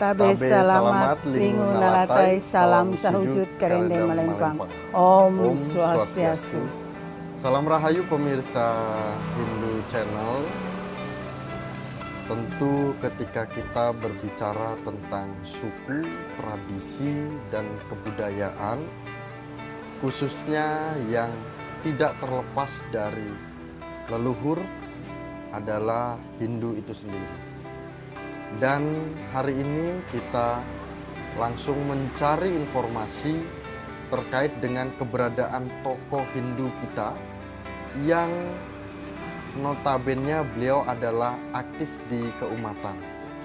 Tabe selamat lingu nalatai salam sahujud kerende melempang. Om Swastiastu. Salam Rahayu pemirsa Hindu Channel. Tentu ketika kita berbicara tentang suku, tradisi, dan kebudayaan, khususnya yang tidak terlepas dari leluhur adalah Hindu itu sendiri. Dan hari ini kita langsung mencari informasi terkait dengan keberadaan tokoh Hindu kita yang notabene beliau adalah aktif di keumatan.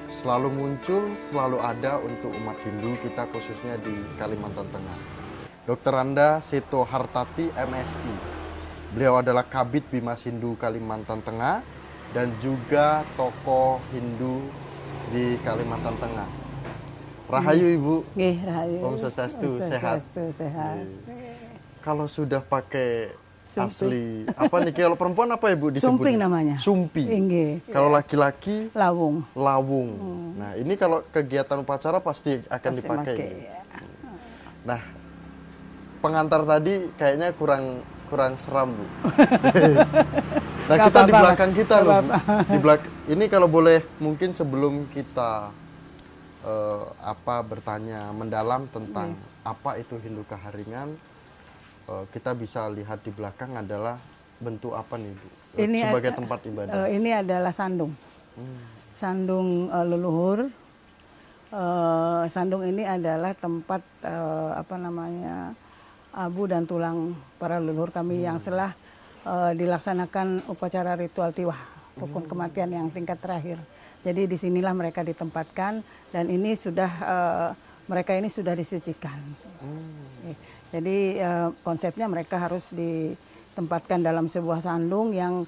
Selalu muncul, selalu ada untuk umat Hindu kita khususnya di Kalimantan Tengah. Dr. Anda Seto Hartati MSI. Beliau adalah Kabit Bimas Hindu Kalimantan Tengah dan juga tokoh Hindu di Kalimantan Tengah. Rahayu Ibu. Nggih, rahayu. Om Swastiastu, sehat. Sehat. Kalau sudah pakai Sumping. asli apa nih kalau perempuan apa ibu disebutnya? Sumping namanya. Sumpi. Nggih. Kalau laki-laki Lawung. lawung. Nah ini kalau kegiatan upacara pasti akan Pasti dipakai. pakai, ya. Nah pengantar tadi kayaknya kurang kurang seram bu. nah Gak kita di belakang Mas. kita Gak loh. Di belak ini kalau boleh mungkin sebelum kita eh, apa bertanya mendalam tentang Iya. apa itu Hindu Kaharingan, eh, kita bisa lihat di belakang adalah bentuk apa nih bu? Eh, Ini sebagai ada- tempat ibadah. Eh, ini adalah sandung. Hmm. Sandung eh, leluhur. Eh, sandung ini adalah tempat eh, apa namanya abu dan tulang para leluhur kami yang setelah eh, dilaksanakan upacara ritual tiwah rukun kematian yang tingkat terakhir. Jadi di sinilah mereka ditempatkan dan ini sudah eh, mereka ini sudah disucikan. Eh, Jadi eh, konsepnya mereka harus ditempatkan dalam sebuah sandung yang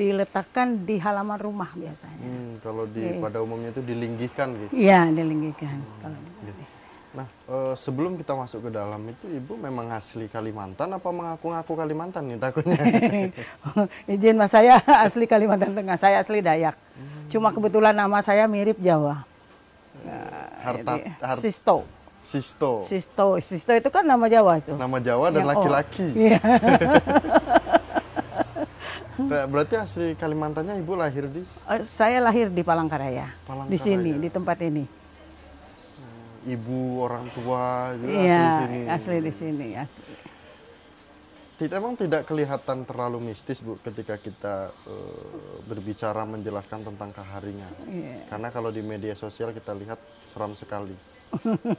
diletakkan di halaman rumah biasanya. Hmm, kalau di pada umumnya itu dilinggihkan gitu. Iya, dilinggikan. Kalau di- Nah, eh, sebelum kita masuk ke dalam itu, ibu memang asli Kalimantan apa mengaku-ngaku Kalimantan nih takutnya? Izin mas saya asli Kalimantan Tengah, saya asli Dayak. Cuma kebetulan nama saya mirip Jawa. Harta, Jadi, Har- Sisto. Sisto, Sisto, Sisto itu kan nama Jawa itu. nama Jawa dan Yang O. laki-laki. Iya. Nah, berarti asli Kalimantannya ibu lahir di Eh, Saya lahir di Palangkaraya, di Palangkaraya. sini, di tempat ini. Ibu orang tua juga Iya, asli sini. asli di sini, asli. Tidak emang tidak kelihatan terlalu mistis bu ketika kita eh, berbicara menjelaskan tentang keharingan. Iya. Karena kalau di media sosial kita lihat seram sekali.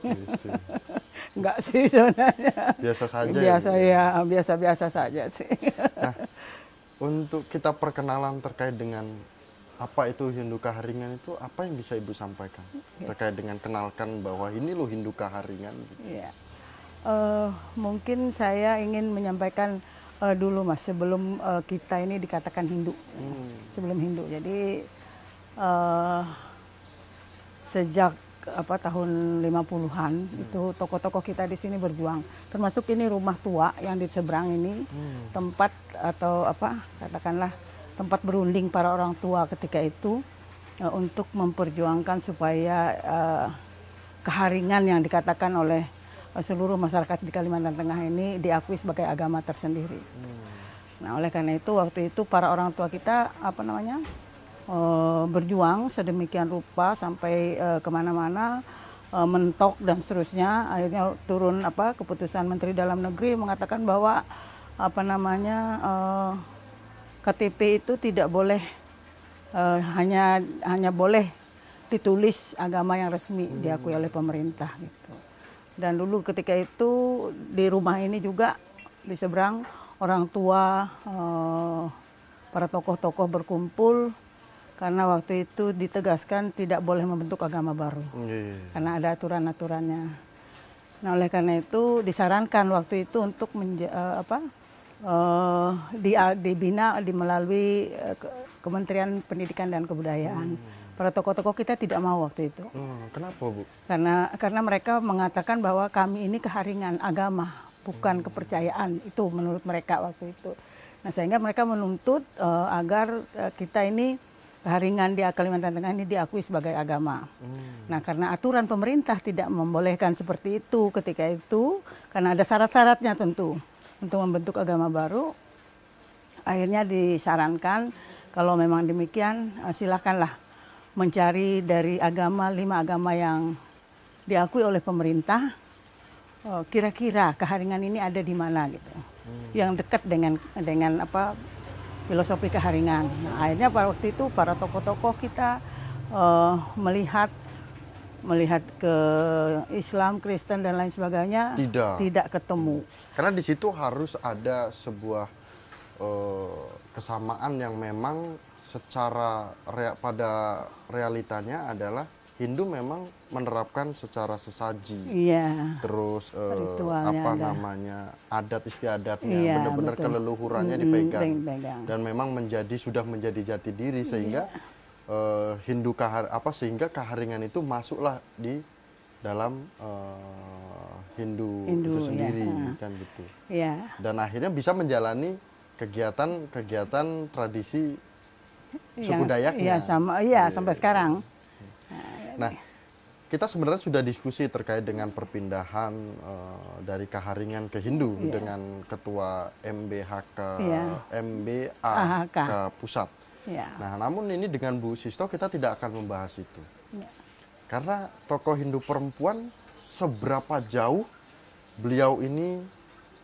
Gitu. Enggak sih sebenarnya. Biasa saja. ya, biasa Bu. ya, biasa-biasa saja sih. Untuk kita perkenalan terkait dengan apa itu Hindu Kaharingan itu apa yang bisa Ibu sampaikan terkait dengan kenalkan bahwa ini loh Hindu Kaharingan gitu. Eh, mungkin saya ingin menyampaikan eh, dulu mas sebelum eh, kita ini dikatakan Hindu, Hmm. sebelum Hindu. Jadi eh, sejak apa tahun 50-an itu tokoh-tokoh kita di sini berjuang. Termasuk ini rumah tua yang di seberang ini tempat atau apa katakanlah tempat berunding para orang tua ketika itu eh, untuk memperjuangkan supaya eh, keharingan yang dikatakan oleh eh, seluruh masyarakat di Kalimantan Tengah ini diakui sebagai agama tersendiri. Nah, oleh karena itu waktu itu para orang tua kita apa namanya eh, berjuang sedemikian rupa sampai eh, ke mana-mana eh, mentok dan seterusnya. Akhirnya turun apa keputusan Menteri Dalam Negeri mengatakan bahwa apa namanya eh, KTP itu tidak boleh eh, hanya hanya boleh ditulis agama yang resmi diakui oleh pemerintah gitu. Dan dulu ketika itu di rumah ini juga di seberang orang tua eh, para tokoh-tokoh berkumpul karena waktu itu ditegaskan tidak boleh membentuk agama baru Iya. karena ada aturan-aturannya. Nah, oleh karena itu disarankan waktu itu untuk menja- eh, apa eh, di, dibina di melalui ke- Kementerian Pendidikan dan Kebudayaan. Para tokoh-tokoh kita tidak mau waktu itu Oh, kenapa bu? karena karena mereka mengatakan bahwa kami ini keharingan agama bukan kepercayaan itu menurut mereka waktu itu. Nah sehingga mereka menuntut eh, agar eh, kita ini Keharingan di Kalimantan Tengah ini diakui sebagai agama. Nah, karena aturan pemerintah tidak membolehkan seperti itu ketika itu, karena ada syarat-syaratnya tentu untuk membentuk agama baru, akhirnya disarankan kalau memang demikian eh, silakanlah mencari dari agama lima agama yang diakui oleh pemerintah. eh, Kira-kira keharingan ini ada di mana gitu, yang dekat dengan dengan apa filosofi keharingan. Nah, akhirnya pada waktu itu para tokoh-tokoh kita eh, melihat melihat ke Islam, Kristen dan lain sebagainya Tidak. tidak ketemu. Karena di situ harus ada sebuah eh, kesamaan yang memang secara rea- pada realitanya adalah Hindu memang menerapkan secara sesaji. Iya. Terus eh, Ritualnya apa ada. namanya adat istiadatnya Iya, benar-benar keleluhurannya Mm-mm, dipegang. dan memang menjadi sudah menjadi jati diri sehingga Iya. eh, Hindu kahar apa sehingga keharingan itu masuklah di dalam eh, Hindu, Hindu, itu ya. sendiri Ah. kan gitu Iya. dan akhirnya bisa menjalani kegiatan-kegiatan tradisi suku Dayaknya. Iya sama iya sampai sekarang. Nah, kita sebenarnya sudah diskusi terkait dengan perpindahan eh, dari Kaharingan ke Hindu Iya. dengan ketua MBHK Iya. MBA AHK. ke pusat. Iya. Nah, namun ini dengan Bu Sisto kita tidak akan membahas itu. Iya. Karena tokoh Hindu perempuan seberapa jauh beliau ini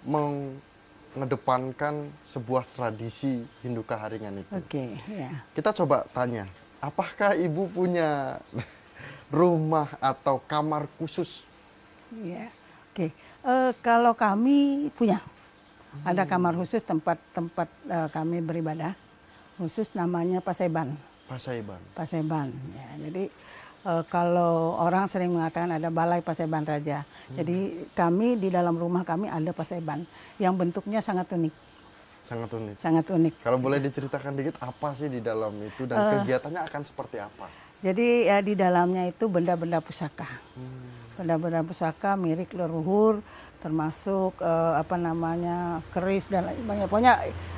mengedepankan sebuah tradisi Hindu Kaharingan itu. Oke, ya. Kita coba tanya, apakah Ibu punya rumah atau kamar khusus? Iya. Oke. Eh, kalau kami punya ada kamar khusus tempat-tempat eh, kami beribadah khusus namanya Paseban. Pasaiban. Paseban. Ya, jadi eh, kalau orang sering mengatakan ada balai Paseban Raja. Jadi kami di dalam rumah kami ada Paseban yang bentuknya sangat unik, Sangat unik. sangat unik. Kalau boleh diceritakan dikit apa sih di dalam itu dan Eh. kegiatannya akan seperti apa? Jadi ya, di dalamnya itu benda-benda pusaka. Benda-benda pusaka milik leluhur termasuk eh, apa namanya keris dan lain banyak pokoknya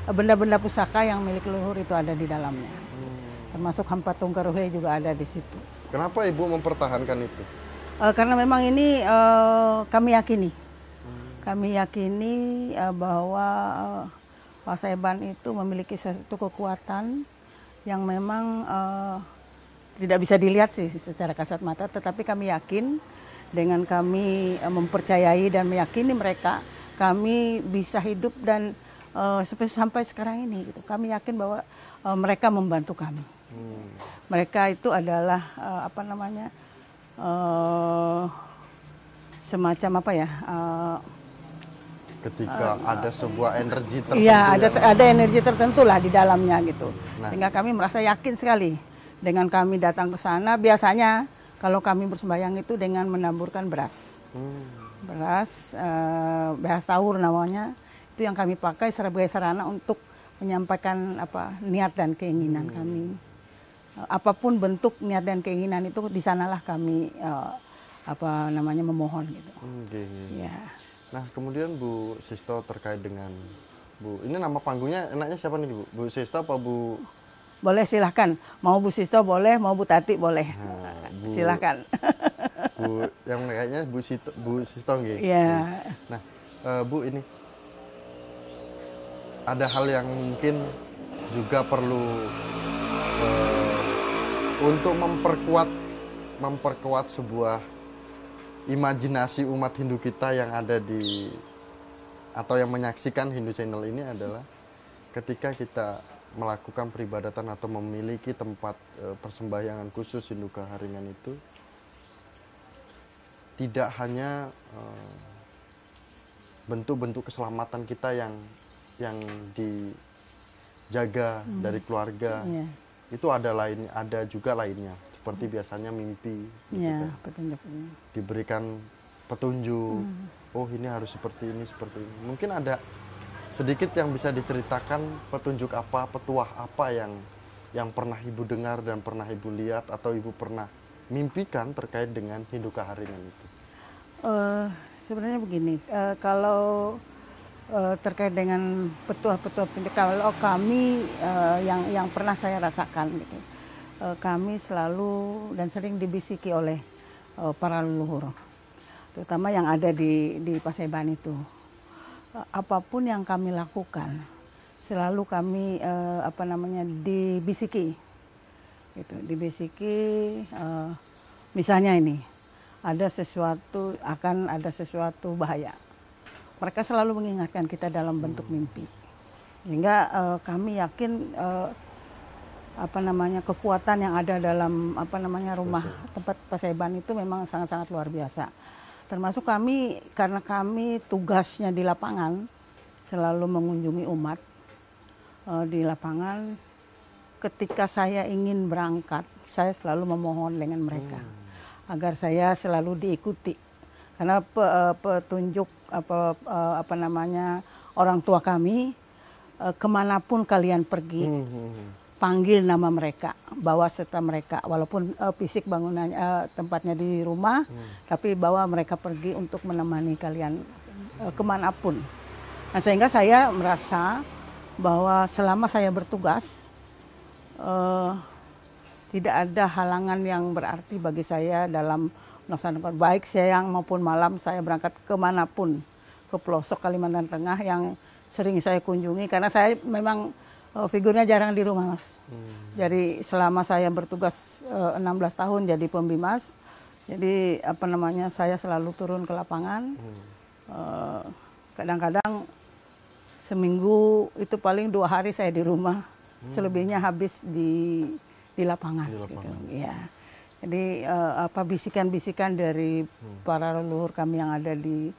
benda-benda pusaka yang milik leluhur itu ada di dalamnya. Termasuk Hampatung Karuhe juga ada di situ. Kenapa Ibu mempertahankan itu? Eh, karena memang ini eh, kami yakini, kami yakini eh, bahwa eh, Paseban itu memiliki satu kekuatan yang memang eh, tidak bisa dilihat sih secara kasat mata, tetapi kami yakin dengan kami eh, mempercayai dan meyakini mereka, kami bisa hidup dan seperti sampai sekarang ini gitu. Kami yakin bahwa eh, mereka membantu kami mereka itu adalah eh, apa namanya eh, semacam apa ya eh, Ketika ada sebuah energi tertentu. iya ada yang- ada energi tertentu lah di dalamnya gitu Nah. sehingga kami merasa yakin sekali dengan kami datang ke sana biasanya kalau kami bersembahyang itu dengan menaburkan beras Hmm. beras eh, beras taur namanya itu yang kami pakai sebagai sarana untuk menyampaikan apa niat dan keinginan kami Eh, apa pun bentuk niat dan keinginan itu di sanalah kami eh, apa namanya memohon gitu Oke. ya Nah, kemudian Bu Sisto terkait dengan Bu, ini nama panggungnya enaknya siapa nih Bu? Bu Sisto apa Bu? boleh silahkan mau Bu Sisto boleh mau Bu Tati boleh Nah, Bu, silahkan Bu yang kayaknya Bu Sisto, Bu Sisto nggih. ya Nah, eh, Bu ini ada hal yang mungkin juga perlu untuk memperkuat memperkuat sebuah imajinasi umat Hindu kita yang ada di atau yang menyaksikan Hindu Channel ini adalah ketika kita melakukan peribadatan atau memiliki tempat eh, persembahyangan khusus Hindu Kaharingan itu tidak hanya eh, bentuk-bentuk keselamatan kita yang yang dijaga dari keluarga ya itu ada lain ada juga lainnya. Seperti biasanya mimpi gitu ya kan. diberikan petunjuk. Oh ini harus seperti ini seperti ini. Mungkin ada sedikit yang bisa diceritakan petunjuk apa petuah apa yang yang pernah ibu dengar dan pernah ibu lihat atau ibu pernah mimpikan terkait dengan Hindu Kaharingan itu? Eh, sebenarnya begini, eh, kalau eh, terkait dengan petuah-petuah pendidik, kalau kami eh, yang yang pernah saya rasakan gitu, uh, kami selalu dan sering dibisiki oleh uh, para leluhur, terutama yang ada di di Paseban itu. Uh, apa pun yang kami lakukan, selalu kami uh, apa namanya dibisiki, gitu, dibisiki. Uh, misalnya ini ada sesuatu akan ada sesuatu bahaya. Mereka selalu mengingatkan kita dalam bentuk mimpi, sehingga uh, kami yakin uh, apa namanya kekuatan yang ada dalam apa namanya rumah tempat Paseban itu memang sangat-sangat luar biasa. Termasuk kami karena kami tugasnya di lapangan selalu mengunjungi umat uh, di lapangan ketika saya ingin berangkat saya selalu memohon dengan mereka hmm. agar saya selalu diikuti karena pe, uh, petunjuk apa uh, apa namanya orang tua kami uh, ke mana pun kalian pergi hmm. hmm, hmm. panggil nama mereka bawa serta mereka walaupun uh, fisik bangunan uh, tempatnya di rumah hmm. tapi bawa mereka pergi untuk menemani kalian uh, ke mana pun nah sehingga saya merasa bahwa selama saya bertugas uh, tidak ada halangan yang berarti bagi saya dalam melaksanakan baik siang maupun malam saya berangkat ke mana pun ke pelosok Kalimantan Tengah yang sering saya kunjungi karena saya memang uh, figurnya jarang di rumah mas. Hmm. Jadi selama saya bertugas uh, eh, 16 tahun jadi pembimas, jadi apa namanya saya selalu turun ke lapangan. Hmm. kadang-kadang seminggu itu paling dua hari saya di rumah hmm. selebihnya habis di di lapangan, di lapangan. Gitu. ya jadi uh, apa bisikan-bisikan dari hmm. para leluhur kami yang ada di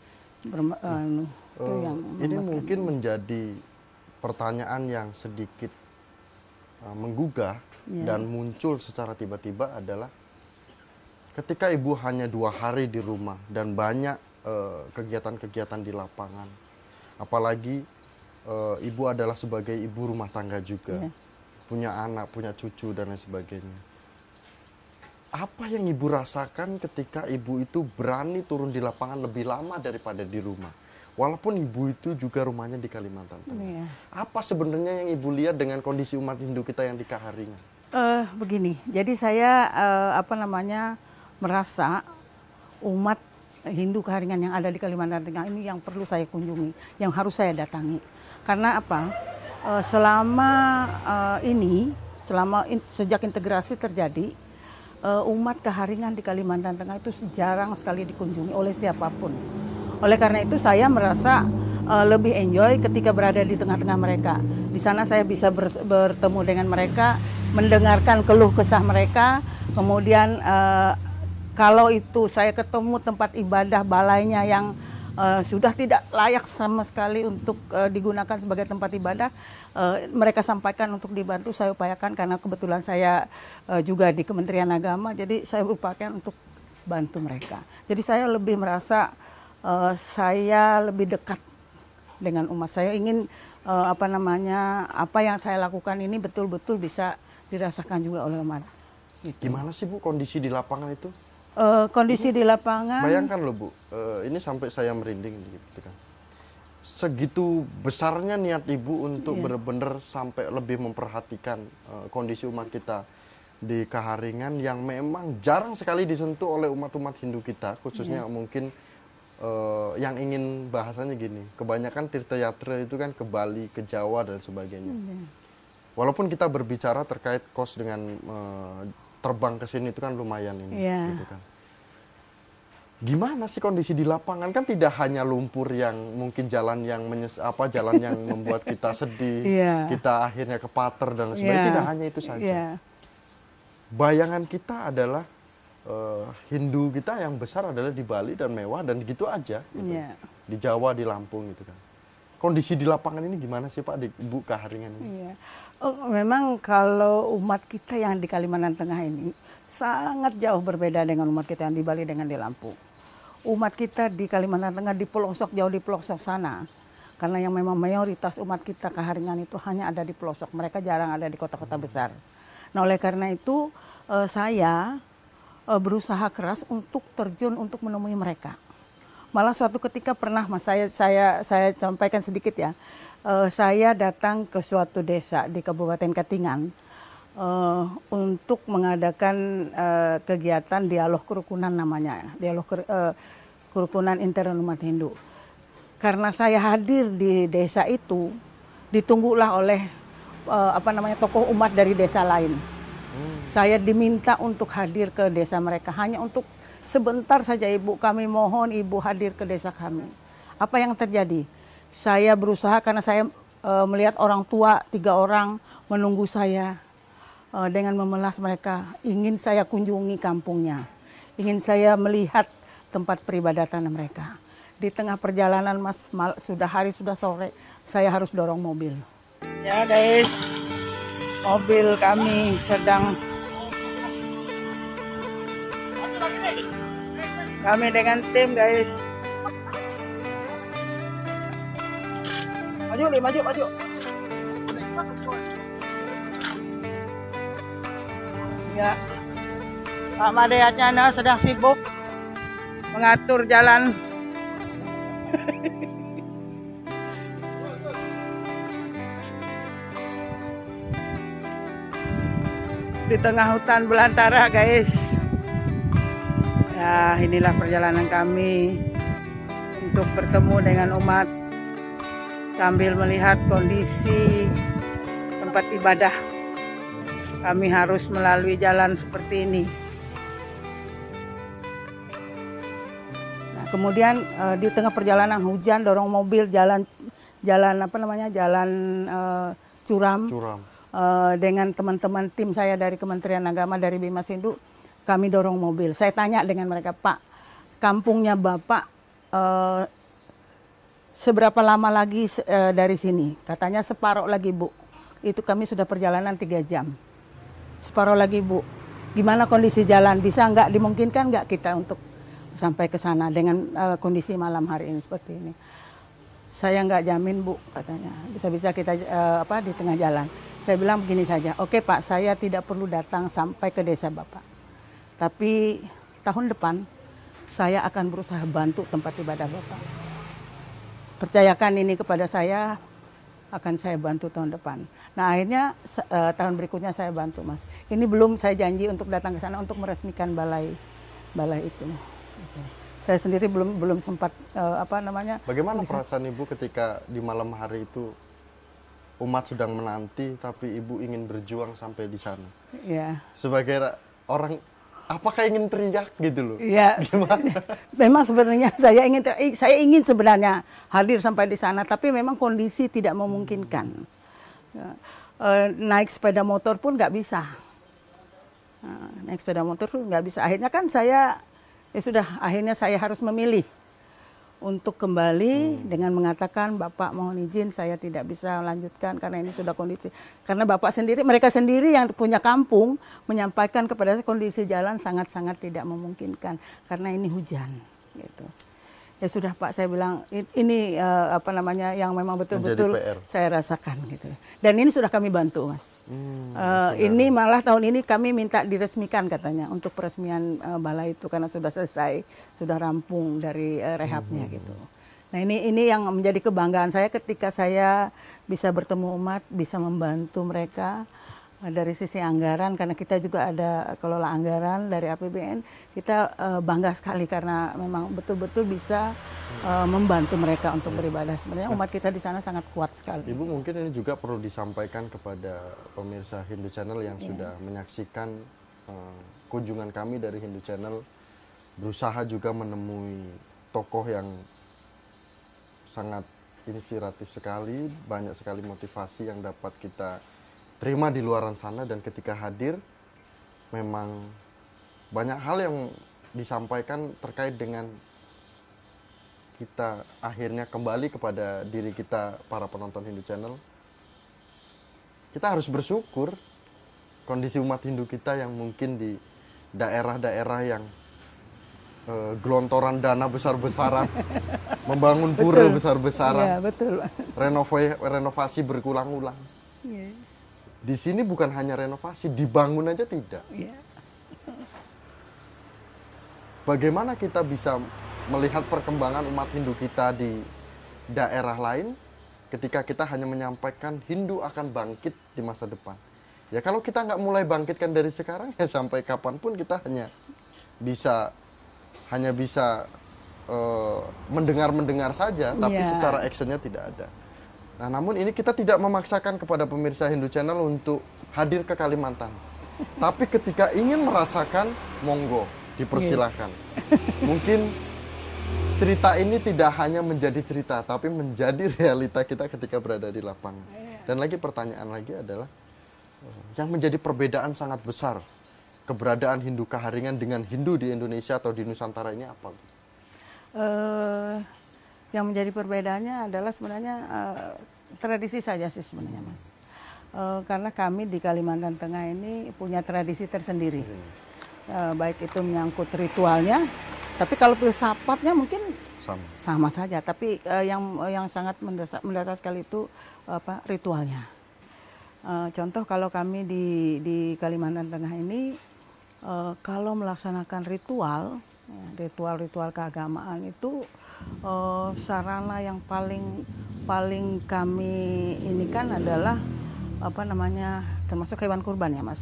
berma, uh, uh, yang ini mungkin menjadi pertanyaan yang sedikit uh, menggugah ya. dan muncul secara tiba-tiba adalah ketika ibu hanya dua hari di rumah dan banyak kegiatan-kegiatan uh, di lapangan apalagi uh, ibu adalah sebagai ibu rumah tangga juga, yeah. punya anak, punya cucu dan lain sebagainya. Apa yang ibu rasakan ketika ibu itu berani turun di lapangan lebih lama daripada di rumah? Walaupun ibu itu juga rumahnya di Kalimantan Tengah. Yeah. Apa sebenarnya yang ibu lihat dengan kondisi umat Hindu kita yang di Kaharingan? Uh, begini, jadi saya uh, apa namanya merasa umat Hindu Kaharingan yang ada di Kalimantan Tengah ini yang perlu saya kunjungi, yang harus saya datangi karena apa? Uh, selama uh, ini, selama in, sejak integrasi terjadi, uh, umat keharingan di Kalimantan Tengah itu jarang sekali dikunjungi oleh siapa pun. Oleh karena itu saya merasa uh, lebih enjoy ketika berada di tengah-tengah mereka. Di sana saya bisa ber, bertemu dengan mereka, mendengarkan keluh kesah mereka, kemudian uh, kalau itu saya ketemu tempat ibadah balainya yang uh, sudah tidak layak sama sekali untuk uh, digunakan sebagai tempat ibadah, uh, mereka sampaikan untuk dibantu saya upayakan karena kebetulan saya uh, juga di Kementerian Agama, jadi saya upayakan untuk bantu mereka. Jadi saya lebih merasa uh, saya lebih dekat dengan umat. Saya ingin uh, apa namanya apa yang saya lakukan ini betul-betul bisa dirasakan juga oleh umat. Gitu. Gimana sih bu kondisi di lapangan itu? uh, kondisi di lapangan. Bayangkan loh Bu, uh, ini sampai saya merinding gitu kan. Segitu besarnya niat Ibu untuk yeah. benar-benar sampai lebih memperhatikan uh, kondisi umat kita di Kaharingan yang memang jarang sekali disentuh oleh umat-umat Hindu kita, khususnya yeah. mungkin uh, yang ingin bahasanya gini, kebanyakan Tirta Yatra itu kan ke Bali, ke Jawa dan sebagainya. Yeah. Walaupun kita berbicara terkait kos dengan uh, terbang ke sini itu kan lumayan ini yeah. gitu kan. Gimana sih kondisi di lapangan kan tidak hanya lumpur yang mungkin jalan yang menyes apa jalan yang membuat kita sedih, yeah. kita akhirnya kepater dan sebagainya yeah. tidak hanya itu saja. Yeah. Bayangan kita adalah uh, Hindu kita yang besar adalah di Bali dan mewah dan gitu aja gitu. Yeah. Di Jawa, di Lampung gitu kan. Kondisi di lapangan ini gimana sih Pak di Bu Kaharingan ini? Yeah. Oh, memang kalau umat kita yang di Kalimantan Tengah ini sangat jauh berbeda dengan umat kita yang di Bali dengan di Lampung. Umat kita di Kalimantan Tengah di pelosok jauh di pelosok sana. Karena yang memang mayoritas umat kita keharingan itu hanya ada di pelosok. Mereka jarang ada di kota-kota besar. Nah oleh karena itu eh, saya eh, berusaha keras untuk terjun untuk menemui mereka. Malah suatu ketika pernah mas saya saya saya sampaikan sedikit ya uh, saya datang ke suatu desa di Kabupaten Katingan. Uh, untuk mengadakan uh, kegiatan dialog kerukunan namanya, dialog uh, kerukunan intern umat Hindu. Karena saya hadir di desa itu, ditunggulah oleh uh, apa namanya tokoh umat dari desa lain. Hmm. Saya diminta untuk hadir ke desa mereka hanya untuk sebentar saja ibu kami mohon ibu hadir ke desa kami. Apa yang terjadi? Saya berusaha karena saya uh, melihat orang tua tiga orang menunggu saya uh, dengan memelas mereka ingin saya kunjungi kampungnya, ingin saya melihat tempat peribadatan mereka. Di tengah perjalanan mas mal, sudah hari sudah sore saya harus dorong mobil. Ya guys, mobil kami sedang kami dengan tim guys. Maju, maju, maju. Ya. Pak Made Acana sedang sibuk mengatur jalan. Di tengah hutan belantara, guys. Ya, inilah perjalanan kami untuk bertemu dengan umat sambil melihat kondisi tempat ibadah. Kami harus melalui jalan seperti ini. Kemudian uh, di tengah perjalanan hujan dorong mobil jalan jalan apa namanya jalan uh, curam, curam. Uh, dengan teman-teman tim saya dari Kementerian Agama dari Bima Sindu kami dorong mobil. Saya tanya dengan mereka Pak kampungnya Bapak uh, seberapa lama lagi uh, dari sini? Katanya separuh lagi Bu. Itu kami sudah perjalanan tiga jam. Separuh lagi Bu. Gimana kondisi jalan? Bisa nggak dimungkinkan nggak kita untuk sampai ke sana dengan uh, kondisi malam hari ini seperti ini. Saya nggak jamin bu katanya bisa-bisa kita uh, apa di tengah jalan. Saya bilang begini saja, oke pak saya tidak perlu datang sampai ke desa bapak, tapi tahun depan saya akan berusaha bantu tempat ibadah bapak. Percayakan ini kepada saya, akan saya bantu tahun depan. Nah akhirnya uh, tahun berikutnya saya bantu mas. Ini belum saya janji untuk datang ke sana untuk meresmikan balai balai itu. Saya sendiri belum belum sempat uh, apa namanya. Bagaimana perasaan ibu ketika di malam hari itu umat sedang menanti, tapi ibu ingin berjuang sampai di sana? Iya. Sebagai orang apakah ingin teriak gitu loh? Iya. Gimana? Memang sebenarnya saya ingin saya ingin sebenarnya hadir sampai di sana, tapi memang kondisi tidak memungkinkan. Ya. E, naik sepeda motor pun nggak bisa. Nah, naik sepeda motor pun nggak bisa. Akhirnya kan saya ya sudah akhirnya saya harus memilih untuk kembali hmm. dengan mengatakan Bapak mohon izin saya tidak bisa lanjutkan karena ini sudah kondisi karena Bapak sendiri mereka sendiri yang punya kampung menyampaikan kepada saya kondisi jalan sangat-sangat tidak memungkinkan karena ini hujan gitu ya sudah Pak saya bilang ini uh, apa namanya yang memang betul-betul saya rasakan gitu. Dan ini sudah kami bantu Mas. Hmm, uh, ini malah tahun ini kami minta diresmikan katanya untuk peresmian uh, balai itu karena sudah selesai, sudah rampung dari uh, rehabnya hmm. gitu. Nah ini ini yang menjadi kebanggaan saya ketika saya bisa bertemu umat, bisa membantu mereka dari sisi anggaran karena kita juga ada kelola anggaran dari APBN kita uh, bangga sekali karena memang betul-betul bisa uh, membantu mereka untuk beribadah sebenarnya umat kita di sana sangat kuat sekali. Ibu mungkin ini juga perlu disampaikan kepada pemirsa Hindu Channel yang yeah. sudah menyaksikan uh, kunjungan kami dari Hindu Channel berusaha juga menemui tokoh yang sangat inspiratif sekali banyak sekali motivasi yang dapat kita terima di luaran sana dan ketika hadir memang banyak hal yang disampaikan terkait dengan kita akhirnya kembali kepada diri kita para penonton Hindu Channel. Kita harus bersyukur kondisi umat Hindu kita yang mungkin di daerah-daerah yang uh, gelontoran dana besar-besaran, membangun pura besar-besaran, ya, renovasi, renovasi berulang-ulang. Ya di sini bukan hanya renovasi, dibangun aja tidak. Yeah. Bagaimana kita bisa melihat perkembangan umat Hindu kita di daerah lain ketika kita hanya menyampaikan Hindu akan bangkit di masa depan. Ya kalau kita nggak mulai bangkitkan dari sekarang ya sampai kapan pun kita hanya bisa hanya bisa eh, mendengar-mendengar saja, tapi Iya. secara actionnya tidak ada. Nah, namun ini kita tidak memaksakan kepada pemirsa Hindu Channel untuk hadir ke Kalimantan. Tapi ketika ingin merasakan, monggo, dipersilahkan. Mungkin cerita ini tidak hanya menjadi cerita, tapi menjadi realita kita ketika berada di lapangan. Dan lagi pertanyaan lagi adalah, eh, yang menjadi perbedaan sangat besar keberadaan Hindu Kaharingan dengan Hindu di Indonesia atau di Nusantara ini apa? Eh, yang menjadi perbedaannya adalah sebenarnya eh, tradisi saja sih sebenarnya mas. Eh, karena kami di Kalimantan Tengah ini punya tradisi tersendiri. Eh, baik itu menyangkut ritualnya, tapi kalau filsafatnya mungkin Sama. sama saja. Tapi eh, yang yang sangat mendasar, mendasar sekali itu apa ritualnya. Eh, contoh kalau kami di di Kalimantan Tengah ini eh, kalau melaksanakan ritual, ya, ritual-ritual keagamaan itu eh, sarana yang paling paling kami ini kan adalah apa namanya termasuk hewan kurban ya mas.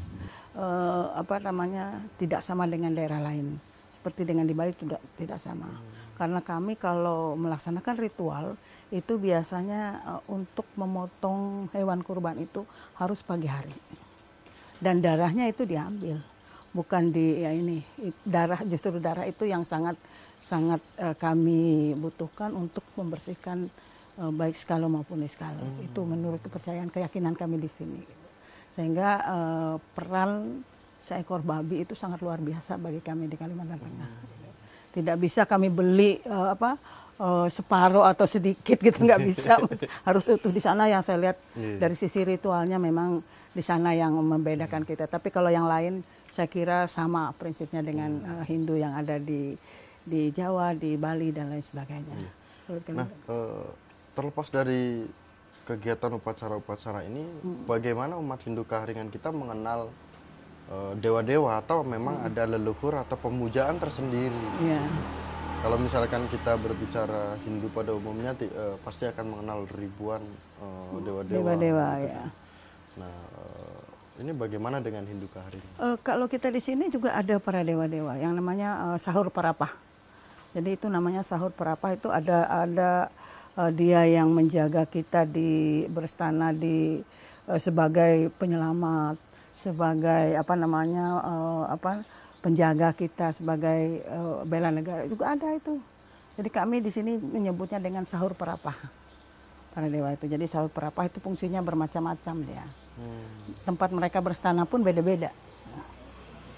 Eh, apa namanya tidak sama dengan daerah lain. Seperti dengan di Bali tidak tidak sama. Karena kami kalau melaksanakan ritual itu biasanya eh, untuk memotong hewan kurban itu harus pagi hari dan darahnya itu diambil bukan di ya ini darah justru darah itu yang sangat sangat eh, kami butuhkan untuk membersihkan eh, baik skalo maupun niskalo itu menurut kepercayaan keyakinan kami di sini. Sehingga eh, peran seekor babi itu sangat luar biasa bagi kami di Kalimantan Tengah. Tidak bisa kami beli eh, apa eh, separuh atau sedikit gitu nggak bisa. Harus utuh di sana. Yang saya lihat Iya. dari sisi ritualnya memang di sana yang membedakan kita. Tapi kalau yang lain saya kira sama prinsipnya dengan eh, Hindu yang ada di di Jawa di Bali dan lain sebagainya kami- Nah, eh, terlepas dari kegiatan upacara-upacara ini, bagaimana umat Hindu Kaharingan kita mengenal eh, dewa-dewa atau memang ada leluhur atau pemujaan tersendiri? Iya. Kalau misalkan kita berbicara Hindu pada umumnya, eh, pasti akan mengenal ribuan eh, dewa-dewa. dewa-dewa ya Nah, eh, ini bagaimana dengan Hindu Kaharingan? Eh, kalau kita di sini juga ada para dewa-dewa yang namanya eh, sahur perapah. Jadi itu namanya sahur perapah itu ada ada eh, dia yang menjaga kita di berstana di eh, sebagai penyelamat, sebagai apa namanya eh, apa penjaga kita sebagai eh, bela negara juga ada itu. Jadi kami di sini menyebutnya dengan sahur perapah para dewa itu. Jadi sahur perapah itu fungsinya bermacam-macam dia tempat mereka berstana pun beda-beda.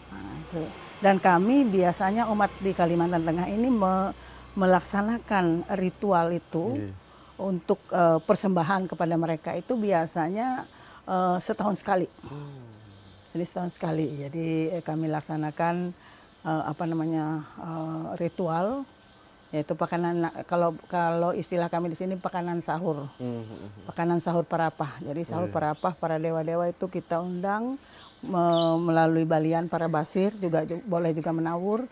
Nah, itu. Dan kami biasanya umat di Kalimantan Tengah ini me- melaksanakan ritual itu Iya. untuk eh, persembahan kepada mereka itu biasanya eh, setahun sekali. Jadi setahun sekali. Jadi eh, kami laksanakan eh, apa namanya eh, ritual yaitu pakanan kalau kalau istilah kami di sini pakanan sahur Hmm, hmm, hmm. pakanan sahur parapah. Jadi sahur parapah para dewa-dewa itu kita undang melalui balian para basir juga ju- boleh juga menawur.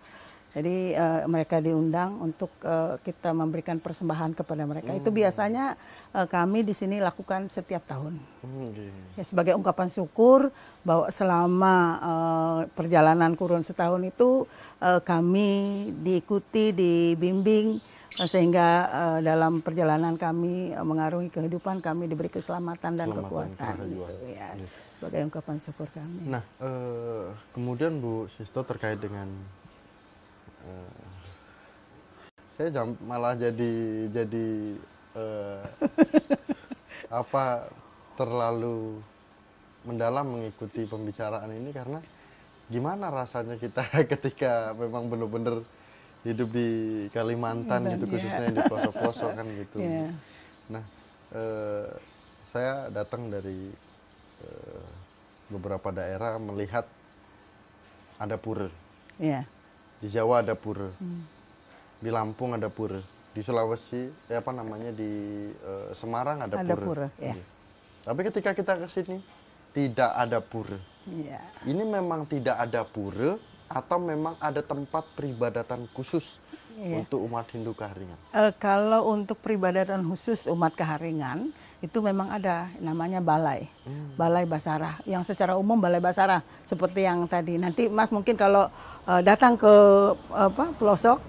Jadi eh, mereka diundang untuk eh, kita memberikan persembahan kepada mereka. Itu biasanya eh, kami di sini lakukan setiap tahun. Hmm, iya. Ya, sebagai ungkapan syukur bahwa selama eh, perjalanan kurun setahun itu eh, kami diikuti, dibimbing eh, sehingga eh, dalam perjalanan kami eh, mengarungi kehidupan kami diberi keselamatan dan Keselamatan, kekuatan. gitu, ya. Sebagai ungkapan syukur kami. Nah, eh, kemudian Bu Sisto terkait dengan eh, saya jam- malah jadi jadi eh, apa terlalu mendalam mengikuti pembicaraan ini karena gimana rasanya kita ketika memang benar-benar hidup di Kalimantan gitu ya. khususnya di pelosok-pelosok kan gitu. Ya. Nah, eh, saya datang dari beberapa daerah melihat ada pura. Ya. Di Jawa ada pura. Hmm. Di Lampung ada pura. Di Sulawesi, eh, apa namanya di eh, Semarang ada, Ada pura. pura, ya. Tapi ketika kita ke sini tidak ada pura. Ya. Ini memang tidak ada pura atau memang ada tempat peribadatan khusus Iya. untuk umat Hindu Kaharingan. Eh, kalau untuk peribadatan khusus umat Keharingan, itu memang ada namanya balai, balai basarah. Yang secara umum balai basarah seperti yang tadi. Nanti Mas mungkin kalau uh, datang ke apa pelosok,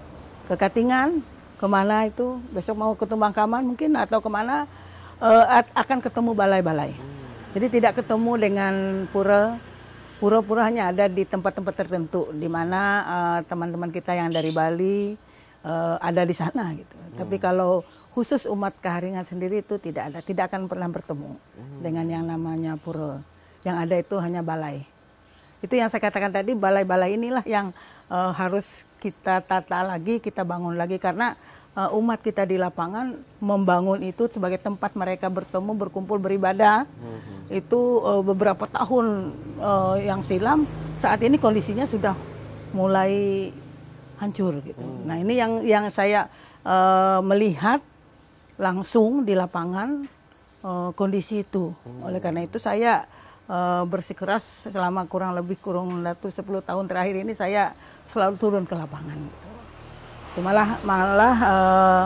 ke Katingan, ke mana itu besok mau ke Tumbangkaman mungkin atau ke mana uh, akan ketemu balai-balai. Jadi tidak ketemu dengan pura pura-pura hanya ada di tempat-tempat tertentu di mana uh, teman-teman kita yang dari Bali uh, ada di sana gitu. Hmm. Tapi kalau khusus umat Kaharingan sendiri itu tidak ada, tidak akan pernah bertemu hmm. dengan yang namanya pura. Yang ada itu hanya balai. Itu yang saya katakan tadi balai-balai inilah yang uh, harus kita tata lagi, kita bangun lagi karena uh, umat kita di lapangan membangun itu sebagai tempat mereka bertemu, berkumpul, beribadah. Mm-hmm. Itu uh, beberapa tahun uh, yang silam, saat ini kondisinya sudah mulai hancur gitu. Mm. Nah ini yang yang saya uh, melihat langsung di lapangan uh, kondisi itu. Mm. Oleh karena itu saya uh, bersikeras selama kurang lebih kurang 10 tahun terakhir ini saya selalu turun ke lapangan. Gitu malah malah uh,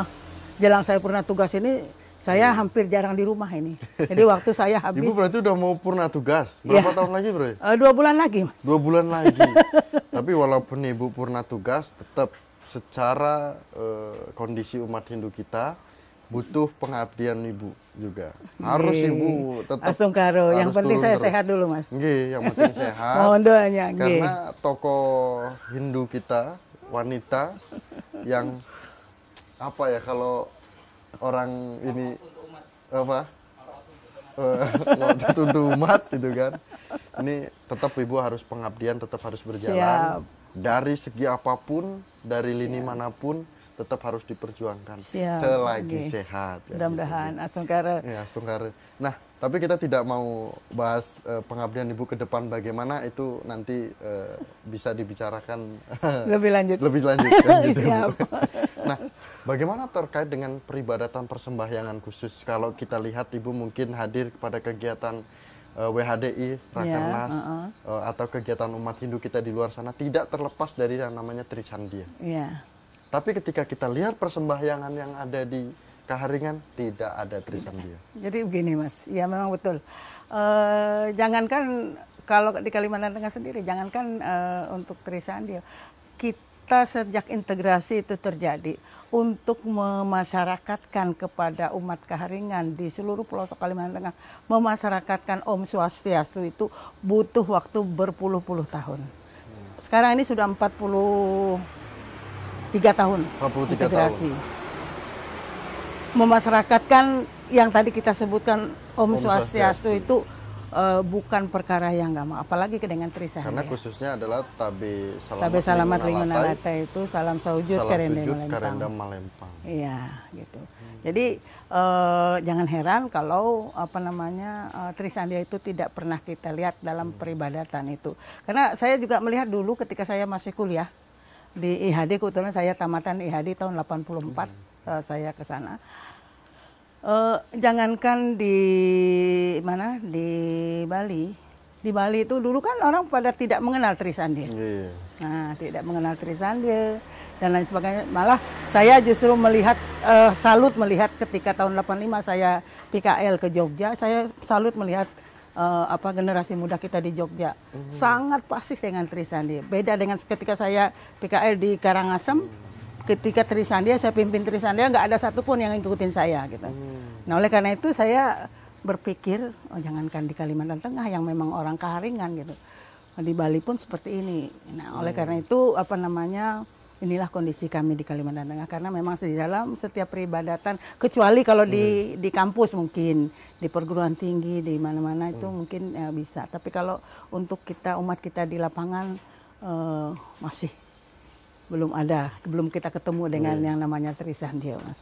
jelang saya purna tugas ini saya hampir jarang di rumah ini. Jadi waktu saya habis. Ibu berarti udah mau purna tugas. Berapa ya. tahun lagi, Bro? Uh, dua bulan lagi, Mas. Dua bulan lagi. Tapi walaupun Ibu purna tugas, tetap secara uh, kondisi umat Hindu kita butuh pengabdian Ibu juga. Harus Gye. Ibu tetap Asung karo. Yang penting saya terus. sehat dulu, Mas. Nggih, yang penting sehat. Mohon doanya, Karena tokoh Hindu kita wanita yang apa ya kalau orang ini apa uh, untuk umat itu kan ini tetap ibu harus pengabdian tetap harus berjalan Siap. dari segi apa pun dari lini Siap. mana pun tetap harus diperjuangkan Siap. selagi okay. sehat ya, mudah-mudahan gitu. Astungkara ya Astungkara nah tapi kita tidak mau bahas uh, pengabdian ibu ke depan bagaimana itu nanti uh, bisa dibicarakan lebih lanjut. lebih lanjut kan, gitu. nah, bagaimana terkait dengan peribadatan persembahyangan khusus? Kalau kita lihat ibu mungkin hadir kepada kegiatan uh, eh, WHDI, Rakernas, yeah, uh -uh. uh, atau kegiatan umat Hindu kita di luar sana tidak terlepas dari yang namanya Trisandia. Yeah. Tapi ketika kita lihat persembahyangan yang ada di Kaharingan tidak ada Trisandia. Jadi begini mas, ya memang betul. Uh, jangankan kalau di Kalimantan Tengah sendiri, jangankan uh, untuk Trisandia, kita sejak integrasi itu terjadi untuk memasyarakatkan kepada umat Kaharingan di seluruh pelosok Kalimantan Tengah, memasyarakatkan Om Swastiastu itu butuh waktu berpuluh-puluh tahun. Sekarang ini sudah 43 tahun 43 integrasi. tahun memasyarakatkan yang tadi kita sebutkan Om, Om Swastiastu itu uh, bukan perkara yang gampang, apalagi dengan Trisah. Karena khususnya adalah tabe salamat, tabe salamat latai itu salam saujud salam karenda Malempang. Malempang. Iya, gitu. Hmm. Jadi uh, jangan heran kalau apa namanya uh, Trisandia itu tidak pernah kita lihat dalam hmm. peribadatan itu. Karena saya juga melihat dulu ketika saya masih kuliah di IHD kebetulan saya tamatan IHD tahun 84 hmm. uh, saya ke sana uh, jangankan di mana di Bali di Bali itu dulu kan orang pada tidak mengenal Trisandil. Yeah. Nah, tidak mengenal Trisandil dan lain sebagainya. Malah saya justru melihat uh, salut melihat ketika tahun 85 saya PKL ke Jogja, saya salut melihat uh, apa generasi muda kita di Jogja. Mm -hmm. Sangat pasif dengan Trisandil. Beda dengan ketika saya PKL di Karangasem. Mm ketika Trisandia saya pimpin Trisandia nggak ada satupun yang ngikutin saya gitu. Hmm. Nah oleh karena itu saya berpikir oh jangankan di Kalimantan Tengah yang memang orang Kaharingan gitu. Di Bali pun seperti ini. Nah oleh hmm. karena itu apa namanya inilah kondisi kami di Kalimantan Tengah karena memang di dalam setiap peribadatan kecuali kalau di hmm. di kampus mungkin di perguruan tinggi di mana-mana itu hmm. mungkin ya, bisa. Tapi kalau untuk kita umat kita di lapangan uh, masih belum ada, belum kita ketemu dengan yeah. yang namanya Trisandia, Mas.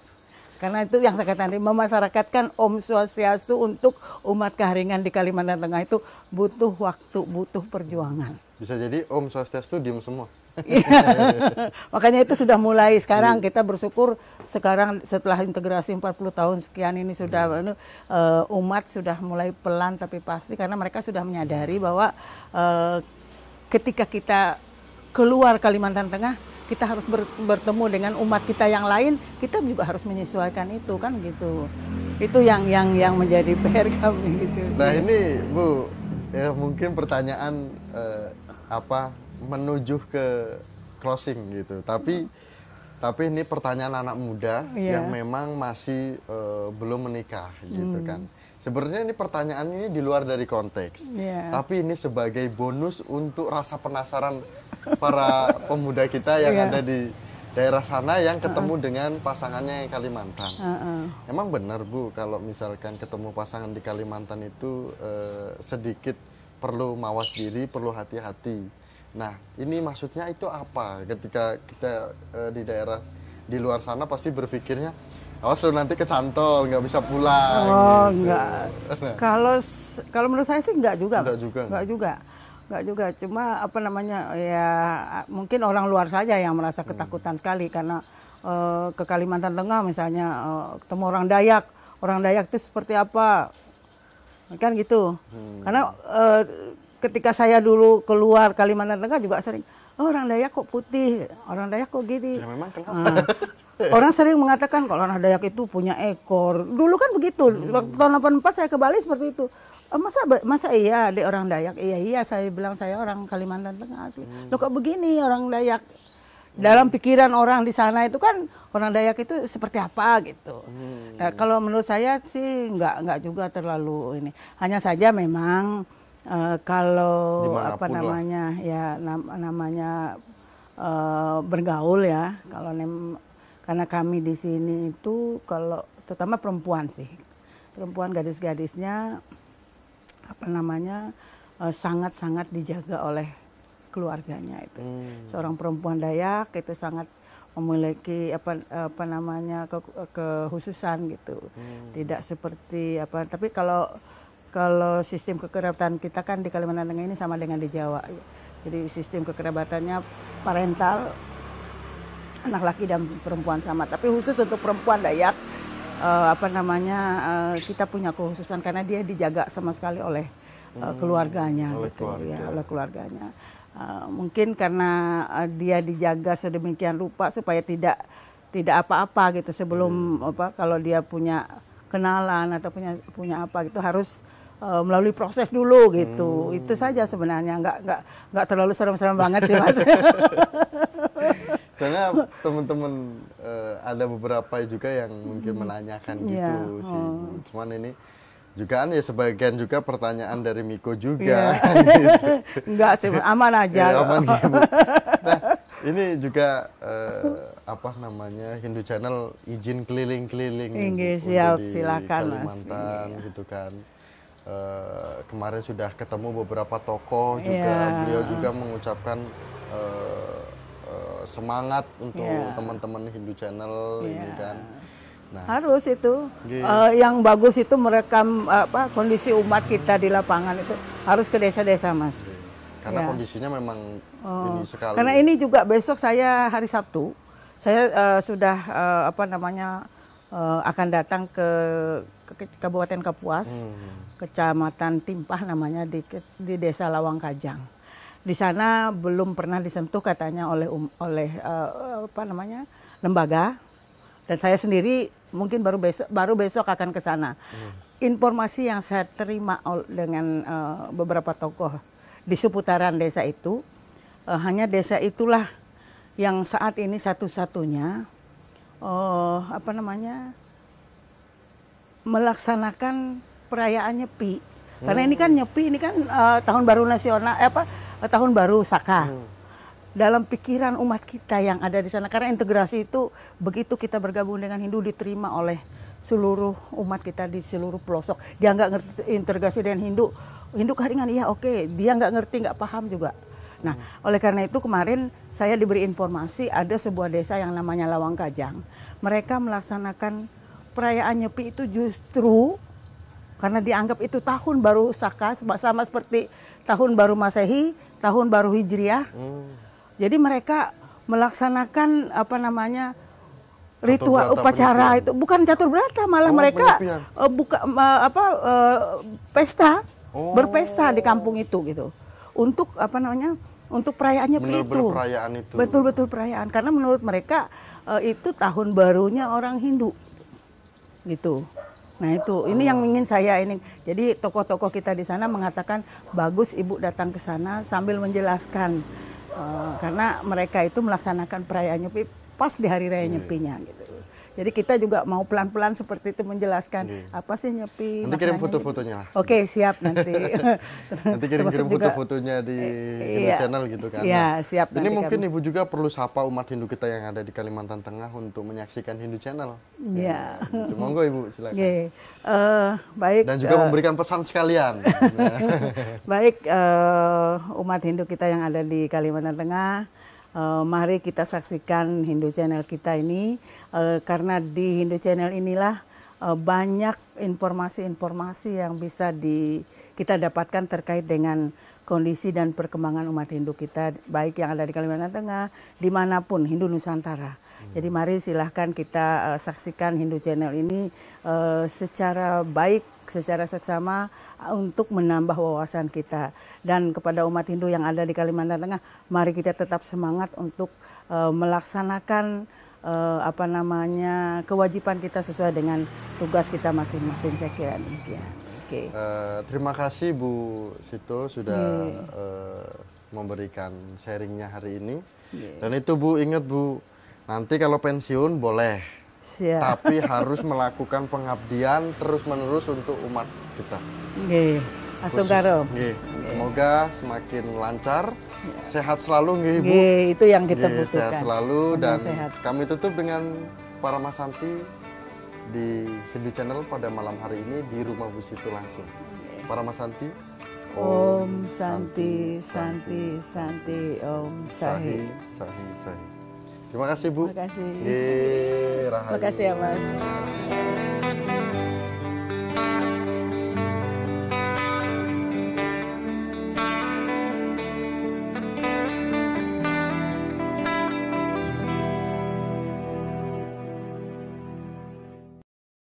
Karena itu yang saya katakan memasyarakatkan Om Swastiastu untuk umat Kaharingan di Kalimantan Tengah itu butuh waktu, butuh perjuangan. Bisa jadi Om Swastiastu diem semua. Makanya itu sudah mulai sekarang iya. kita bersyukur sekarang setelah integrasi 40 tahun sekian ini sudah uh, umat sudah mulai pelan tapi pasti karena mereka sudah menyadari bahwa uh, ketika kita keluar Kalimantan Tengah kita harus bertemu dengan umat kita yang lain, kita juga harus menyesuaikan itu kan gitu. itu yang yang yang menjadi PR kami gitu. Nah ini Bu, ya mungkin pertanyaan eh, apa menuju ke closing gitu. Tapi tapi ini pertanyaan anak muda Iya. yang memang masih eh, belum menikah gitu Hmm. kan. Sebenarnya ini pertanyaan ini di luar dari konteks. Iya. Tapi ini sebagai bonus untuk rasa penasaran para pemuda kita yang Iya. ada di daerah sana yang ketemu dengan pasangannya yang Kalimantan. Heeh. Emang benar Bu, kalau misalkan ketemu pasangan di Kalimantan itu eh, sedikit perlu mawas diri, perlu hati-hati. Nah, ini maksudnya itu apa? Ketika kita eh, di daerah di luar sana pasti berpikirnya, awas lu nanti kecantol, nggak bisa pulang. Oh, gitu. enggak. Nah, Kalau kalau menurut saya sih enggak juga. Enggak Mas. juga, Enggak juga. Enggak juga. Cuma apa namanya ya mungkin orang luar saja yang merasa Hmm. ketakutan sekali karena eh, ke Kalimantan Tengah misalnya eh, ketemu orang Dayak. Orang Dayak itu seperti apa? Kan gitu. Hmm. Karena eh, ketika saya dulu keluar Kalimantan Tengah juga sering Oh, orang Dayak kok putih, orang Dayak kok gini. ya memang kenapa? Ah. Orang sering mengatakan kalau orang Dayak itu punya ekor. Dulu kan begitu. Waktu tahun 84 saya ke Bali seperti itu. "Oh, masa masa iya adik orang Dayak? Iya iya saya bilang saya orang Kalimantan Tengah asli. Loh kok begini orang Dayak? Dalam pikiran orang di sana itu kan orang Dayak itu seperti apa gitu. Nah, kalau menurut saya sih nggak nggak juga terlalu ini. Hanya saja memang eh, kalau Di mana pun apa lah. namanya ya nam- namanya eh, bergaul ya kalau nem karena kami di sini itu kalau terutama perempuan sih perempuan gadis-gadisnya apa namanya eh, sangat-sangat dijaga oleh keluarganya itu Hmm. seorang perempuan Dayak itu sangat memiliki apa apa namanya ke, kehususan gitu tidak seperti apa tapi kalau kalau sistem kekerabatan kita kan di Kalimantan Tengah ini sama dengan di Jawa. Jadi sistem kekerabatannya parental anak laki dan perempuan sama. Tapi khusus untuk perempuan Dayak eh, apa namanya eh, kita punya kekhususan karena dia dijaga sama sekali oleh eh, keluarganya oleh gitu keluarga. ya oleh keluarganya. Eh, mungkin karena eh, dia dijaga sedemikian rupa supaya tidak tidak apa-apa gitu sebelum apa kalau dia punya kenalan atau punya punya apa gitu harus eh, melalui proses dulu gitu itu saja sebenarnya nggak nggak nggak terlalu serem-serem banget sih mas Soalnya teman-teman eh, ada beberapa juga yang mungkin menanyakan gitu Iya, sih. Bu. Cuman ini juga kan ya sebagian juga pertanyaan dari Miko juga. Iya. kan gitu. sih aman aja Ya, aman gitu. Nah, ini juga eh, apa namanya Hindu Channel izin keliling-keliling siap, di silakan, Mas. Kalimantan gitu kan. Eh, kemarin sudah ketemu beberapa tokoh juga, Iya. beliau juga mengucapkan eh, eh, semangat untuk Iya. teman-teman Hindu Channel ini Iya. kan. Nah, harus itu Gitu. Eh, yang bagus itu merekam apa kondisi umat kita di lapangan itu harus ke desa-desa mas karena Ya. kondisinya memang Oh, ini sekali. Karena ini juga besok saya hari Sabtu, saya eh, sudah eh, apa namanya eh, akan datang ke Kabupaten Kapuas, Hmm. Kecamatan Timpah namanya di di Desa Lawang Kajang. Di sana belum pernah disentuh katanya oleh um- oleh eh, apa namanya lembaga dan saya sendiri mungkin baru besok baru besok akan ke sana. Informasi yang saya terima dengan eh, beberapa tokoh di seputaran desa itu eh, hanya desa itulah yang saat ini satu-satunya eh, apa namanya melaksanakan perayaan Nyepi. Karena ini kan Nyepi ini kan eh, tahun baru nasional eh, apa eh, tahun baru Saka. Dalam pikiran umat kita yang ada di sana karena integrasi itu begitu kita bergabung dengan Hindu diterima oleh seluruh umat kita di seluruh pelosok. Dia nggak ngerti integrasi dengan Hindu. Hindu keringan iya oke, dia nggak ngerti nggak paham juga. Nah, oleh karena itu kemarin saya diberi informasi ada sebuah desa yang namanya Lawang Kajang. Mereka melaksanakan perayaan Nyepi itu justru karena dianggap itu tahun baru Saka sama, seperti tahun baru Masehi, tahun baru Hijriah. Hmm. Jadi mereka melaksanakan apa namanya ritual berata upacara penyepian. itu bukan catur berata malah Oh, mereka penyepian. eh, buka eh, apa eh, pesta Oh. berpesta di kampung itu gitu untuk apa namanya untuk perayaan Nyepi Benar-benar itu perayaan itu. betul-betul perayaan karena menurut mereka eh, itu tahun barunya orang Hindu gitu Nah itu, ini yang ingin saya ini. Jadi tokoh-tokoh kita di sana mengatakan bagus ibu datang ke sana sambil menjelaskan uh, karena mereka itu melaksanakan perayaan Nyepi pas di hari raya Nyepinya gitu. Jadi kita juga mau pelan-pelan seperti itu menjelaskan Iya. apa sih nyepi. Nanti kirim foto-fotonya lah. Oke siap nanti. Nanti kirim-kirim foto-fotonya di Hindu Iya. Channel gitu kan. Iya, Nah, siap Ini mungkin kami. Ibu juga perlu sapa umat Hindu kita yang ada di Kalimantan Tengah untuk menyaksikan Hindu Channel. Iya. Gitu. Monggo Ibu silakan. Oke, eh, baik. Dan juga eh, memberikan pesan sekalian. Baik eh, umat Hindu kita yang ada di Kalimantan Tengah, eh, mari kita saksikan Hindu Channel kita ini eh, karena di Hindu Channel inilah eh, banyak informasi-informasi yang bisa di kita dapatkan terkait dengan kondisi dan perkembangan umat Hindu kita baik yang ada di Kalimantan Tengah di mana pun Hindu Nusantara. Jadi mari silahkan kita eh, saksikan Hindu Channel ini eh, secara baik, secara seksama eh, untuk menambah wawasan kita. Dan kepada umat Hindu yang ada di Kalimantan Tengah, mari kita tetap semangat untuk eh, melaksanakan eh, apa namanya kewajiban kita sesuai dengan tugas kita masing-masing. Saya kira demikian. Oke. eh, terima kasih Bu Sito sudah Iya. eh, memberikan sharingnya hari ini. Iya. Dan itu Bu ingat Bu, nanti kalau pensiun boleh, Siap. tapi harus melakukan pengabdian terus-menerus untuk umat kita. Nggih. Karo. Semoga semakin lancar, sehat selalu nggih Ibu. Nggih, itu yang kita Nggih, butuhkan. sehat selalu Semoga dan sehat. kami tutup dengan para Mas Santi di Hindu Channel pada malam hari ini di rumah Bu Situ langsung. Para Mas Santi. Om Santi Santi Santi Om Sahi, Sahi. Sahi, Sahi. Terima kasih Bu. Terima kasih. Terima kasih ya Mas.